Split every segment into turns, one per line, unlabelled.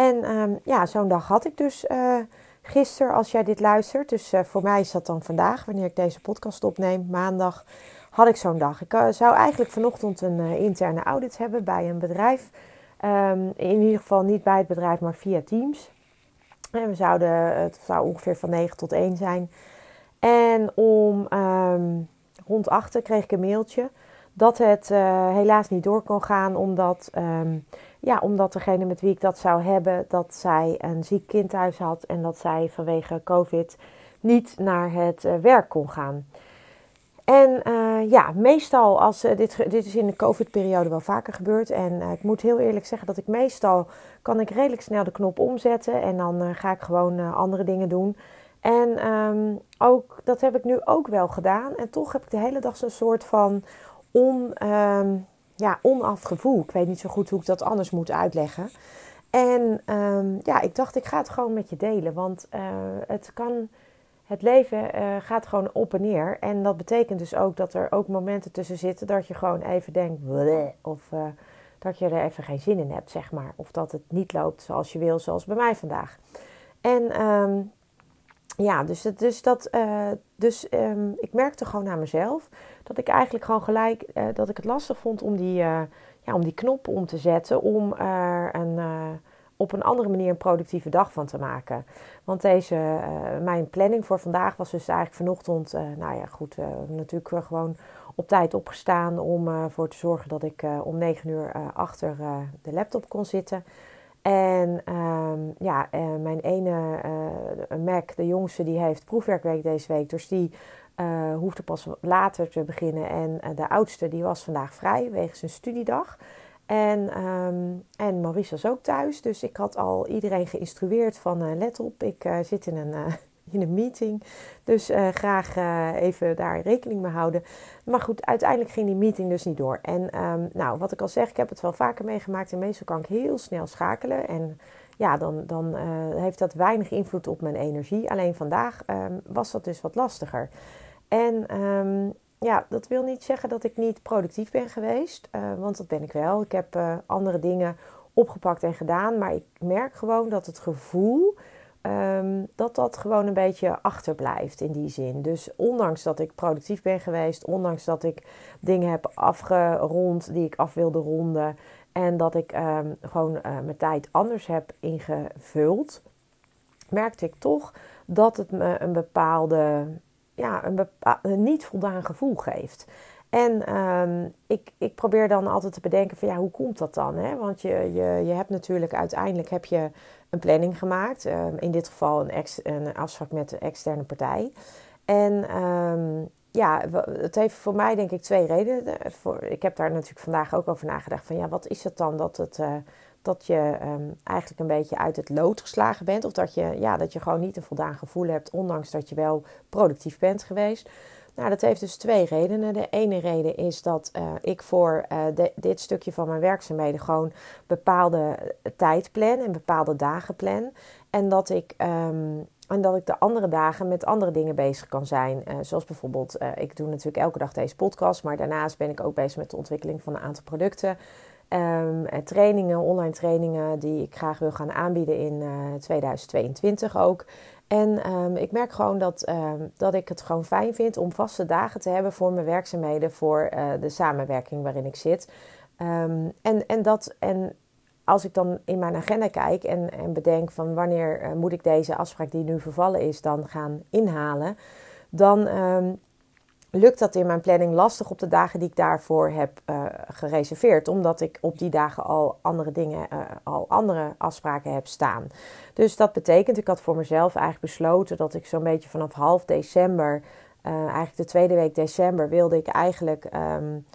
En um, ja, zo'n dag had ik dus uh, gisteren als jij dit luistert. Dus uh, voor mij is dat dan vandaag, wanneer ik deze podcast opneem, maandag had ik zo'n dag. Ik uh, zou eigenlijk vanochtend een interne audit hebben bij een bedrijf. Um, in ieder geval niet bij het bedrijf, maar via Teams. En we zouden, het zou ongeveer van 9 tot 1 zijn. En om um, rond 8 kreeg ik een mailtje dat het helaas niet door kon gaan, omdat, ja, omdat degene met wie ik dat zou hebben, dat zij een ziek kind thuis had en dat zij vanwege COVID niet naar het uh, werk kon gaan. En uh, ja, meestal als dit, dit is in de COVID-periode wel vaker gebeurd. En ik moet heel eerlijk zeggen dat ik meestal kan ik redelijk snel de knop omzetten en dan ga ik gewoon andere dingen doen. En um, ook, dat heb ik nu ook wel gedaan. En toch heb ik de hele dag zo'n soort van on, ja, onaf gevoel. Ik weet niet zo goed hoe ik dat anders moet uitleggen. En um, ja, ik dacht, ik ga het gewoon met je delen. Want uh, het kan. Het leven uh, gaat gewoon op en neer. En dat betekent dus ook dat er ook momenten tussen zitten dat je gewoon even denkt. Of uh, dat je er even geen zin in hebt, zeg maar. Of dat het niet loopt zoals je wil, zoals bij mij vandaag. En um, ja, dus, dus, dat, uh, dus ik merkte gewoon aan mezelf dat ik eigenlijk gewoon gelijk uh, dat ik het lastig vond om die, uh, ja, om die knop om te zetten om er een, op een andere manier een productieve dag van te maken. Want deze, mijn planning voor vandaag was dus eigenlijk vanochtend, nou ja, goed, natuurlijk gewoon op tijd opgestaan om ervoor te zorgen dat ik om 9 uur achter de laptop kon zitten. En um, ja, uh, mijn ene uh, Mac, de jongste, die heeft proefwerkweek deze week. Dus die uh, hoefde pas later te beginnen. En de oudste, die was vandaag vrij wegens een studiedag. En, um, en Maurice was ook thuis. Dus ik had al iedereen geïnstrueerd van let op, ik zit in een in een meeting. Dus uh, graag uh, even daar rekening mee houden. Maar goed, uiteindelijk ging die meeting dus niet door. En um, nou, wat ik al zeg, ik heb het wel vaker meegemaakt. En meestal kan ik heel snel schakelen. En ja, dan, dan uh, heeft dat weinig invloed op mijn energie. Alleen vandaag um, was dat dus wat lastiger. En um, ja, dat wil niet zeggen dat ik niet productief ben geweest. want dat ben ik wel. Ik heb andere dingen opgepakt en gedaan. Maar ik merk gewoon dat het gevoel Um, dat dat gewoon een beetje achterblijft in die zin. Dus ondanks dat ik productief ben geweest, ondanks dat ik dingen heb afgerond die ik af wilde ronden en dat ik um, gewoon uh, mijn tijd anders heb ingevuld, merkte ik toch dat het me een bepaalde, ja, een niet voldaan gevoel geeft. En um, ik, ik probeer dan altijd te bedenken van ja, hoe komt dat dan? Hè? Want je, je, je hebt natuurlijk uiteindelijk heb je een planning gemaakt. Um, in dit geval een, een afspraak met de externe partij. En um, ja, het heeft voor mij denk ik twee redenen. Ik heb daar natuurlijk vandaag ook over nagedacht van ja, wat is het dan dat het... Uh, dat je eigenlijk een beetje uit het lood geslagen bent. Of dat je, ja, dat je gewoon niet een voldaan gevoel hebt, ondanks dat je wel productief bent geweest. Nou, dat heeft dus twee redenen. De ene reden is dat uh, ik voor de, dit stukje van mijn werkzaamheden gewoon bepaalde tijd plan en bepaalde dagen plan. En dat ik, um, en dat ik de andere dagen met andere dingen bezig kan zijn. Uh, zoals bijvoorbeeld, ik doe natuurlijk elke dag deze podcast, maar daarnaast ben ik ook bezig met de ontwikkeling van een aantal producten. Um, trainingen, online trainingen die ik graag wil gaan aanbieden in 2022 ook. En um, ik merk gewoon dat, um, dat ik het gewoon fijn vind om vaste dagen te hebben voor mijn werkzaamheden, voor uh, de samenwerking waarin ik zit. Um, en, en, dat, en als ik dan in mijn agenda kijk en, en bedenk van wanneer uh, moet ik deze afspraak die nu vervallen is dan gaan inhalen, dan lukt dat in mijn planning lastig op de dagen die ik daarvoor heb uh, gereserveerd. Omdat ik op die dagen al andere dingen, uh, al andere afspraken heb staan. Dus dat betekent, ik had voor mezelf eigenlijk besloten dat ik zo'n beetje vanaf half december, uh, eigenlijk de tweede week december, wilde ik eigenlijk um,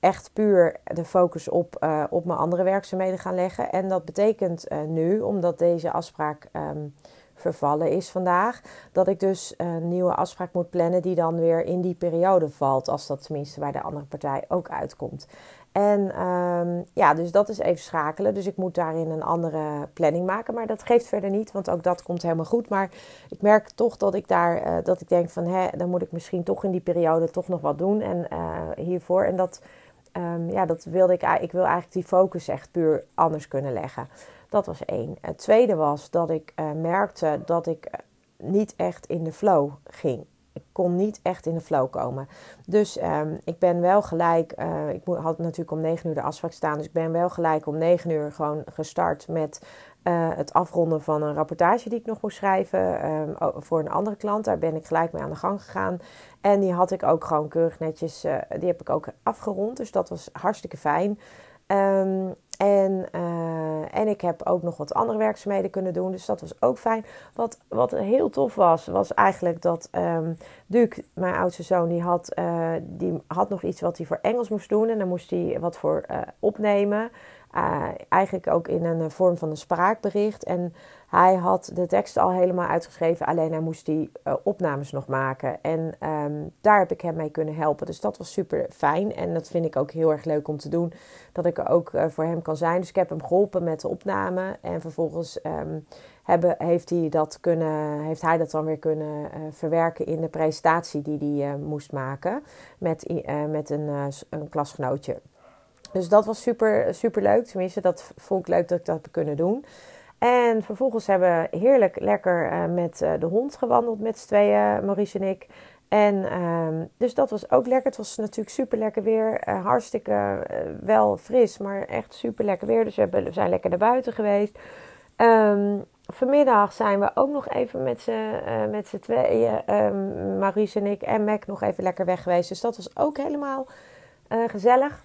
echt puur de focus op, op mijn andere werkzaamheden gaan leggen. En dat betekent nu, omdat deze afspraak. Um, vervallen is vandaag. Dat ik dus een nieuwe afspraak moet plannen die dan weer in die periode valt. Als dat tenminste bij de andere partij ook uitkomt. En um, ja, dus dat is even schakelen. Dus ik moet daarin een andere planning maken. Maar dat geeft verder niet, want ook dat komt helemaal goed. Maar ik merk toch dat ik daar, uh, dat ik denk van, hè, dan moet ik misschien toch in die periode toch nog wat doen. En uh, hiervoor. En dat, um, ja, dat wilde ik, ik wil eigenlijk die focus echt puur anders kunnen leggen. Dat was één. Het tweede was dat ik uh, merkte dat ik eh, niet echt in de flow ging. Ik kon niet echt in de flow komen. Dus um, ik ben wel gelijk, uh, ik had natuurlijk om 9 uur de afspraak staan. Dus ik ben wel gelijk om 9 uur gewoon gestart met uh, het afronden van een rapportage die ik nog moest schrijven um, voor een andere klant. Daar ben ik gelijk mee aan de gang gegaan. En die had ik ook gewoon keurig netjes, uh, die heb ik ook afgerond. Dus dat was hartstikke fijn. Um, en, uh, en ik heb ook nog wat andere werkzaamheden kunnen doen. Dus dat was ook fijn. Wat, wat heel tof was, was eigenlijk dat um, Duke, mijn oudste zoon, die had, uh, die had nog iets wat hij voor Engels moest doen. En daar moest hij wat voor uh, opnemen. Eigenlijk ook in een vorm van een spraakbericht. En hij had de tekst al helemaal uitgeschreven, alleen hij moest die uh, opnames nog maken. En um, daar heb ik hem mee kunnen helpen. Dus dat was super fijn. En dat vind ik ook heel erg leuk om te doen. Dat ik er ook voor hem kan zijn. Dus ik heb hem geholpen met de opname. En vervolgens um, hebben, heeft, hij dat kunnen, heeft hij dat dan weer kunnen verwerken in de presentatie die hij moest maken. Met, met een, een klasgenootje. Dus dat was super, super leuk. Tenminste, dat vond ik leuk dat ik dat heb kunnen doen. En vervolgens hebben we heerlijk lekker uh, met uh, de hond gewandeld met z'n tweeën, Maurice en ik. En uh, dus dat was ook lekker. Het was natuurlijk super lekker weer. Uh, hartstikke wel fris, maar echt super lekker weer. Dus we, hebben, we zijn lekker naar buiten geweest. Um, vanmiddag zijn we ook nog even met z'n, met z'n tweeën, um, Maurice en ik en Mac, nog even lekker weg geweest. Dus dat was ook helemaal gezellig.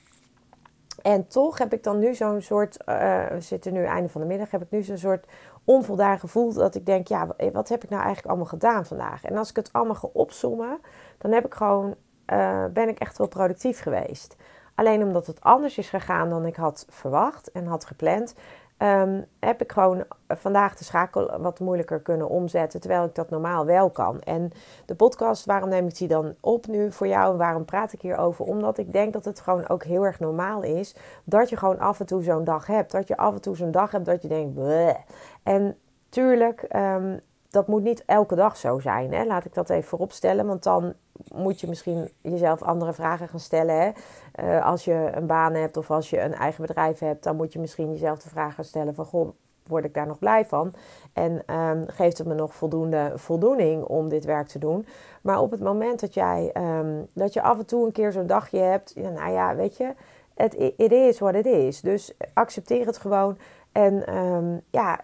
En toch heb ik dan nu zo'n soort, uh, we zitten nu einde van de middag, heb ik nu zo'n soort onvoldaan gevoel dat ik denk, ja, wat heb ik nou eigenlijk allemaal gedaan vandaag? En als ik het allemaal ga opzommen, dan heb ik gewoon, uh, ben ik echt wel productief geweest. Alleen omdat het anders is gegaan dan ik had verwacht en had gepland, um, heb ik gewoon vandaag de schakel wat moeilijker kunnen omzetten, terwijl ik dat normaal wel kan. En de podcast, waarom neem ik die dan op nu voor jou en waarom praat ik hierover? Omdat ik denk dat het gewoon ook heel erg normaal is dat je gewoon af en toe zo'n dag hebt. Dat je af en toe zo'n dag hebt dat je denkt, en tuurlijk, um, dat moet niet elke dag zo zijn. Hè? Laat ik dat even vooropstellen, want dan moet je misschien jezelf andere vragen gaan stellen. Hè? Uh, als je een baan hebt of als je een eigen bedrijf hebt, dan moet je misschien jezelf de vraag gaan stellen van goh, word ik daar nog blij van? En um, geeft het me nog voldoende voldoening om dit werk te doen? Maar op het moment dat jij um, dat je af en toe een keer zo'n dagje hebt, nou ja, weet je, het is wat het is. Dus accepteer het gewoon en um, ja,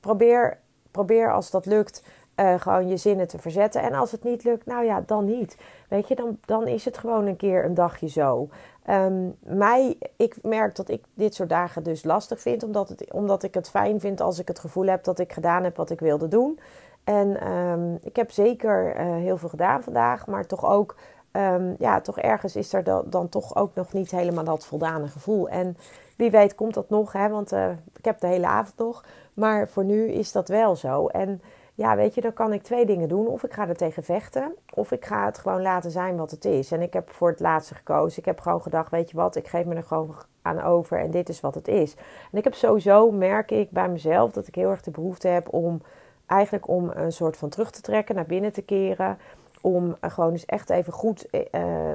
probeer, probeer als dat lukt uh, gewoon je zinnen te verzetten. En als het niet lukt, nou ja, dan niet. Weet je, dan, dan is het gewoon een keer een dagje zo. Um, mij, ik merk dat ik dit soort dagen dus lastig vind, omdat, het, omdat ik het fijn vind als ik het gevoel heb dat ik gedaan heb wat ik wilde doen. En um, ik heb zeker uh, heel veel gedaan vandaag, maar toch ook, um, ja, toch ergens is er dan, dan, toch ook nog niet helemaal dat voldane gevoel. En wie weet komt dat nog, hè, want uh, ik heb de hele avond nog. Maar voor nu is dat wel zo. En ja, weet je, dan kan ik twee dingen doen. Of ik ga er tegen vechten, of ik ga het gewoon laten zijn wat het is. En ik heb voor het laatste gekozen. Ik heb gewoon gedacht, weet je wat, ik geef me er gewoon aan over en dit is wat het is. En ik heb sowieso, merk ik bij mezelf, dat ik heel erg de behoefte heb om eigenlijk om een soort van terug te trekken, naar binnen te keren. Om gewoon eens echt even goed uh,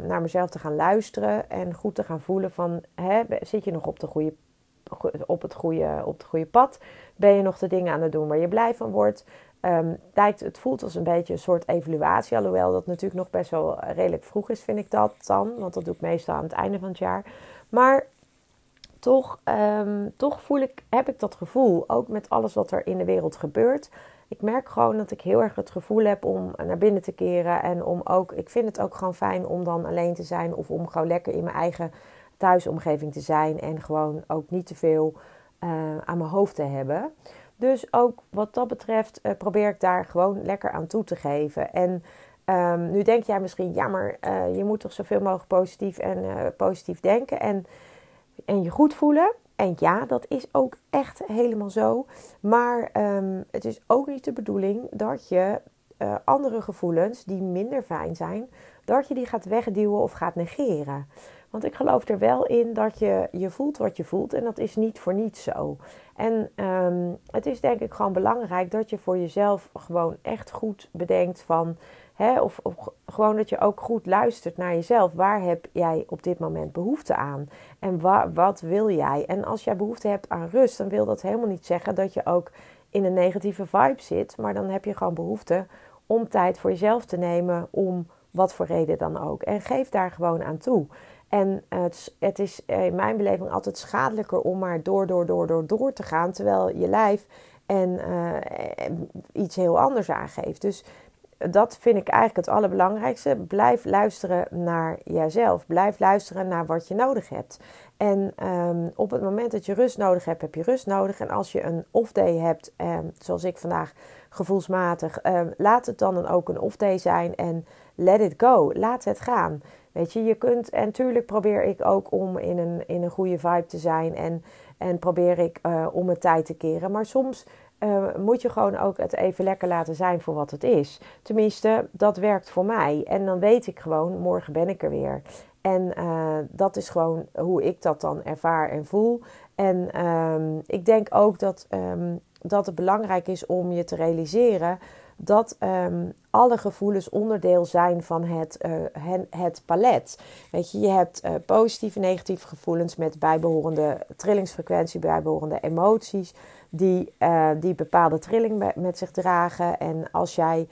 naar mezelf te gaan luisteren en goed te gaan voelen van, hè, zit je nog op de goede op het, goede, op het goede pad? Ben je nog de dingen aan het doen waar je blij van wordt? Um, lijkt, het voelt als een beetje een soort evaluatie. Alhoewel dat natuurlijk nog best wel redelijk vroeg is, vind ik dat dan. Want dat doe ik meestal aan het einde van het jaar. Maar toch, um, toch voel ik, heb ik dat gevoel, ook met alles wat er in de wereld gebeurt. ik merk gewoon dat ik heel erg het gevoel heb om naar binnen te keren. En om ook, ik vind het ook gewoon fijn om dan alleen te zijn. Of om gewoon lekker in mijn eigen thuisomgeving te zijn. En gewoon ook niet te veel uh, aan mijn hoofd te hebben. Dus ook wat dat betreft uh, probeer ik daar gewoon lekker aan toe te geven. En um, nu denk jij misschien, ja, maar uh, je moet toch zoveel mogelijk positief en positief denken en, en je goed voelen. En ja, dat is ook echt helemaal zo. Maar um, het is ook niet de bedoeling dat je andere gevoelens die minder fijn zijn, dat je die gaat wegduwen of gaat negeren. Want ik geloof er wel in dat je, je voelt wat je voelt en dat is niet voor niets zo. En um, het is denk ik gewoon belangrijk dat je voor jezelf gewoon echt goed bedenkt van of, of, gewoon dat je ook goed luistert naar jezelf. Waar heb jij op dit moment behoefte aan? En wat wil jij? En als jij behoefte hebt aan rust, dan wil dat helemaal niet zeggen dat je ook in een negatieve vibe zit. Maar dan heb je gewoon behoefte om tijd voor jezelf te nemen, om wat voor reden dan ook. En geef daar gewoon aan toe. En het, het is in mijn beleving altijd schadelijker om maar door, door, door, door, door te gaan, terwijl je lijf en uh, iets heel anders aangeeft. Dus dat vind ik eigenlijk het allerbelangrijkste. Blijf luisteren naar jezelf. Blijf luisteren naar wat je nodig hebt. En um, op het moment dat je rust nodig hebt, heb je rust nodig. En als je een off-day hebt, um, zoals ik vandaag gevoelsmatig, um, laat het dan ook een off-day zijn en let it go. Laat het gaan. Weet je, je kunt, en tuurlijk probeer ik ook om in een, in een goede vibe te zijn en, en probeer ik uh, om mijn tijd te keren. Maar soms uh, moet je gewoon ook het even lekker laten zijn voor wat het is. Tenminste, dat werkt voor mij. En dan weet ik gewoon, morgen ben ik er weer. En uh, dat is gewoon hoe ik dat dan ervaar en voel. En um, ik denk ook dat, um, dat het belangrijk is om je te realiseren dat um, alle gevoelens onderdeel zijn van het, uh, het palet. Weet je, je hebt uh, positieve en negatieve gevoelens met bijbehorende trillingsfrequentie, bijbehorende emoties die, uh, die bepaalde trilling met zich dragen. En als jij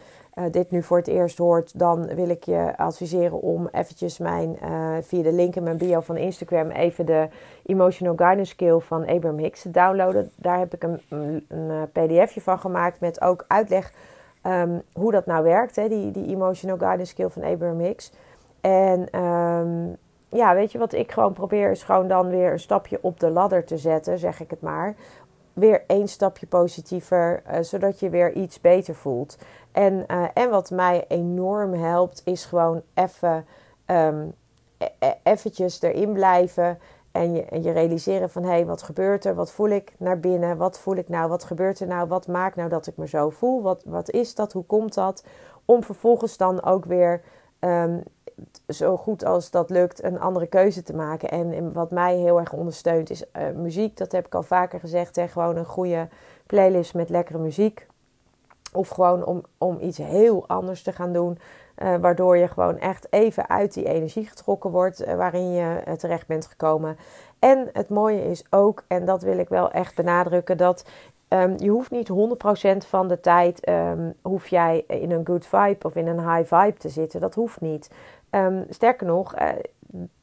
dit nu voor het eerst hoort, dan wil ik je adviseren om eventjes mijn, via de link in mijn bio van Instagram even de Emotional Guidance Skill van Abraham Hicks te downloaden. Daar heb ik een, een pdfje van gemaakt met ook uitleg um, hoe dat nou werkt, hè, die, die Emotional Guidance Skill van Abraham Hicks. En um, ja, weet je wat ik gewoon probeer is gewoon dan weer een stapje op de ladder te zetten, zeg ik het maar weer één stapje positiever, uh, zodat je weer iets beter voelt. En, uh, en wat mij enorm helpt, is gewoon even um, eventjes erin blijven. En je, en je realiseren van hé, hey, wat gebeurt er? Wat voel ik naar binnen? Wat voel ik nou? Wat gebeurt er nou? Wat maakt nou dat ik me zo voel? Wat, wat is dat? Hoe komt dat? Om vervolgens dan ook weer um, zo goed als dat lukt, een andere keuze te maken. En wat mij heel erg ondersteunt is uh, muziek. Dat heb ik al vaker gezegd. Hè? Gewoon een goede playlist met lekkere muziek. Of gewoon om, om iets heel anders te gaan doen. Uh, waardoor je gewoon echt even uit die energie getrokken wordt uh, waarin je terecht bent gekomen. En het mooie is ook, en dat wil ik wel echt benadrukken, dat Um, je hoeft niet 100% van de tijd um, hoef jij in een good vibe of in een high vibe te zitten. Dat hoeft niet. Um, sterker nog,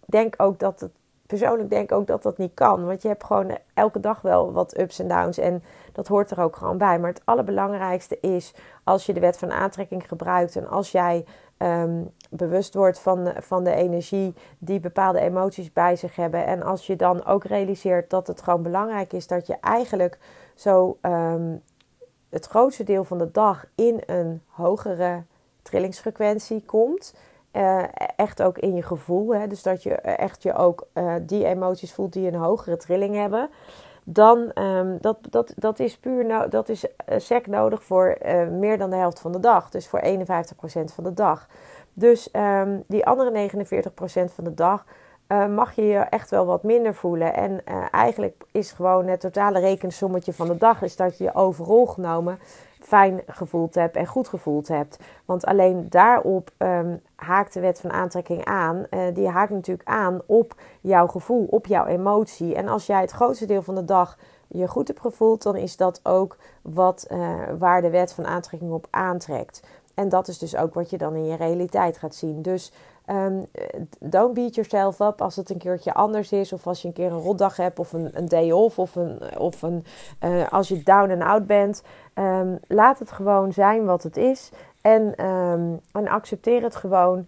denk ook dat het, persoonlijk denk ook dat dat niet kan. Want je hebt gewoon elke dag wel wat ups en downs en dat hoort er ook gewoon bij. Maar het allerbelangrijkste is als je de wet van aantrekking gebruikt en als jij um, bewust wordt van, van de energie die bepaalde emoties bij zich hebben. En als je dan ook realiseert dat het gewoon belangrijk is dat je eigenlijk zo um, het grootste deel van de dag in een hogere trillingsfrequentie komt. Uh, echt ook in je gevoel. Hè? Dus dat je echt je ook uh, die emoties voelt die een hogere trilling hebben. Dan um, dat, dat, dat is puur no dat is sec nodig voor meer dan de helft van de dag. Dus voor 51% van de dag. Dus um, die andere 49% van de dag mag je je echt wel wat minder voelen. En eigenlijk is gewoon het totale rekensommetje van de dag is dat je je overal genomen fijn gevoeld hebt en goed gevoeld hebt. Want alleen daarop um, haakt de wet van aantrekking aan. Uh, die haakt natuurlijk aan op jouw gevoel, op jouw emotie. En als jij het grootste deel van de dag je goed hebt gevoeld, dan is dat ook wat, waar de wet van aantrekking op aantrekt. En dat is dus ook wat je dan in je realiteit gaat zien. Dus Um, don't beat yourself up als het een keertje anders is. Of als je een keer een rotdag hebt. Of een, een day off. Of, een, of een, uh, als je down and out bent. Um, laat het gewoon zijn wat het is. En, um, en accepteer het gewoon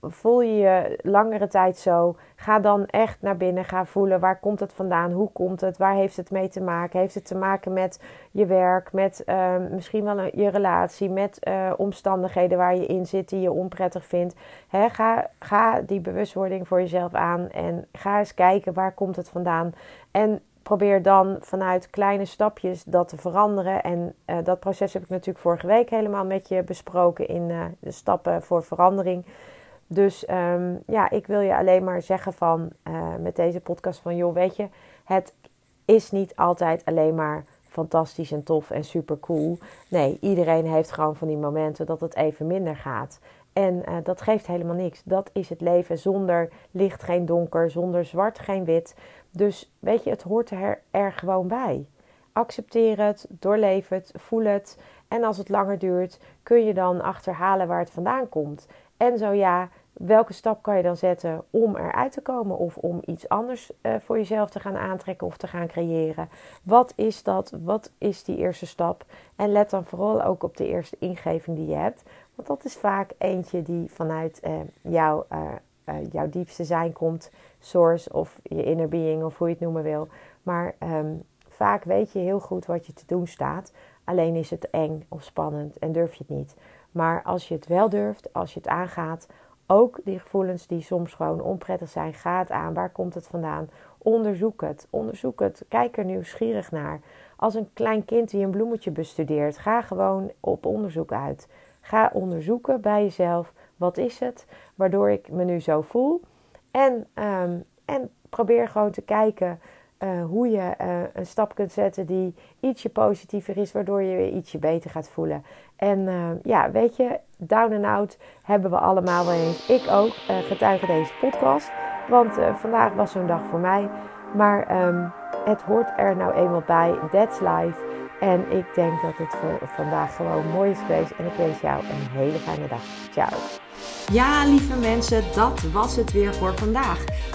voel je je langere tijd zo, ga dan echt naar binnen. Ga voelen waar komt het vandaan, hoe komt het, waar heeft het mee te maken. Heeft het te maken met je werk, met uh, misschien wel je relatie, met uh, omstandigheden waar je in zit die je onprettig vindt. He, ga, ga die bewustwording voor jezelf aan en ga eens kijken waar komt het vandaan. En probeer dan vanuit kleine stapjes dat te veranderen. En uh, dat proces heb ik natuurlijk vorige week helemaal met je besproken in uh, de stappen voor verandering. Dus um, ja, ik wil je alleen maar zeggen van uh, met deze podcast van joh, weet je, het is niet altijd alleen maar fantastisch en tof en super cool. Nee, iedereen heeft gewoon van die momenten dat het even minder gaat. En uh, dat geeft helemaal niks. Dat is het leven zonder licht geen donker, zonder zwart geen wit. Dus weet je, het hoort er, er gewoon bij. Accepteer het, doorleef het, voel het. En als het langer duurt, kun je dan achterhalen waar het vandaan komt. En zo ja, welke stap kan je dan zetten om eruit te komen of om iets anders uh, voor jezelf te gaan aantrekken of te gaan creëren? Wat is dat? Wat is die eerste stap? En let dan vooral ook op de eerste ingeving die je hebt, want dat is vaak eentje die vanuit jou, uh, jouw diepste zijn komt, source of je inner being of hoe je het noemen wil. Maar um, vaak weet je heel goed wat je te doen staat. Alleen is het eng of spannend en durf je het niet. Maar als je het wel durft, als je het aangaat, ook die gevoelens die soms gewoon onprettig zijn, gaat aan. Waar komt het vandaan? Onderzoek het. Onderzoek het. Kijk er nieuwsgierig naar. Als een klein kind die een bloemetje bestudeert, ga gewoon op onderzoek uit. Ga onderzoeken bij jezelf. Wat is het waardoor ik me nu zo voel? En, um, en probeer gewoon te kijken uh, hoe je uh, een stap kunt zetten die ietsje positiever is, waardoor je je ietsje beter gaat voelen. En uh, ja, weet je, down and out hebben we allemaal wel eens. Ik ook, getuige deze podcast. Want vandaag was zo'n dag voor mij. Maar um, het hoort er nou eenmaal bij. That's life. En ik denk dat het voor vandaag gewoon mooi is geweest. En ik wens jou een hele fijne dag. Ciao.
Ja, lieve mensen, dat was het weer voor vandaag.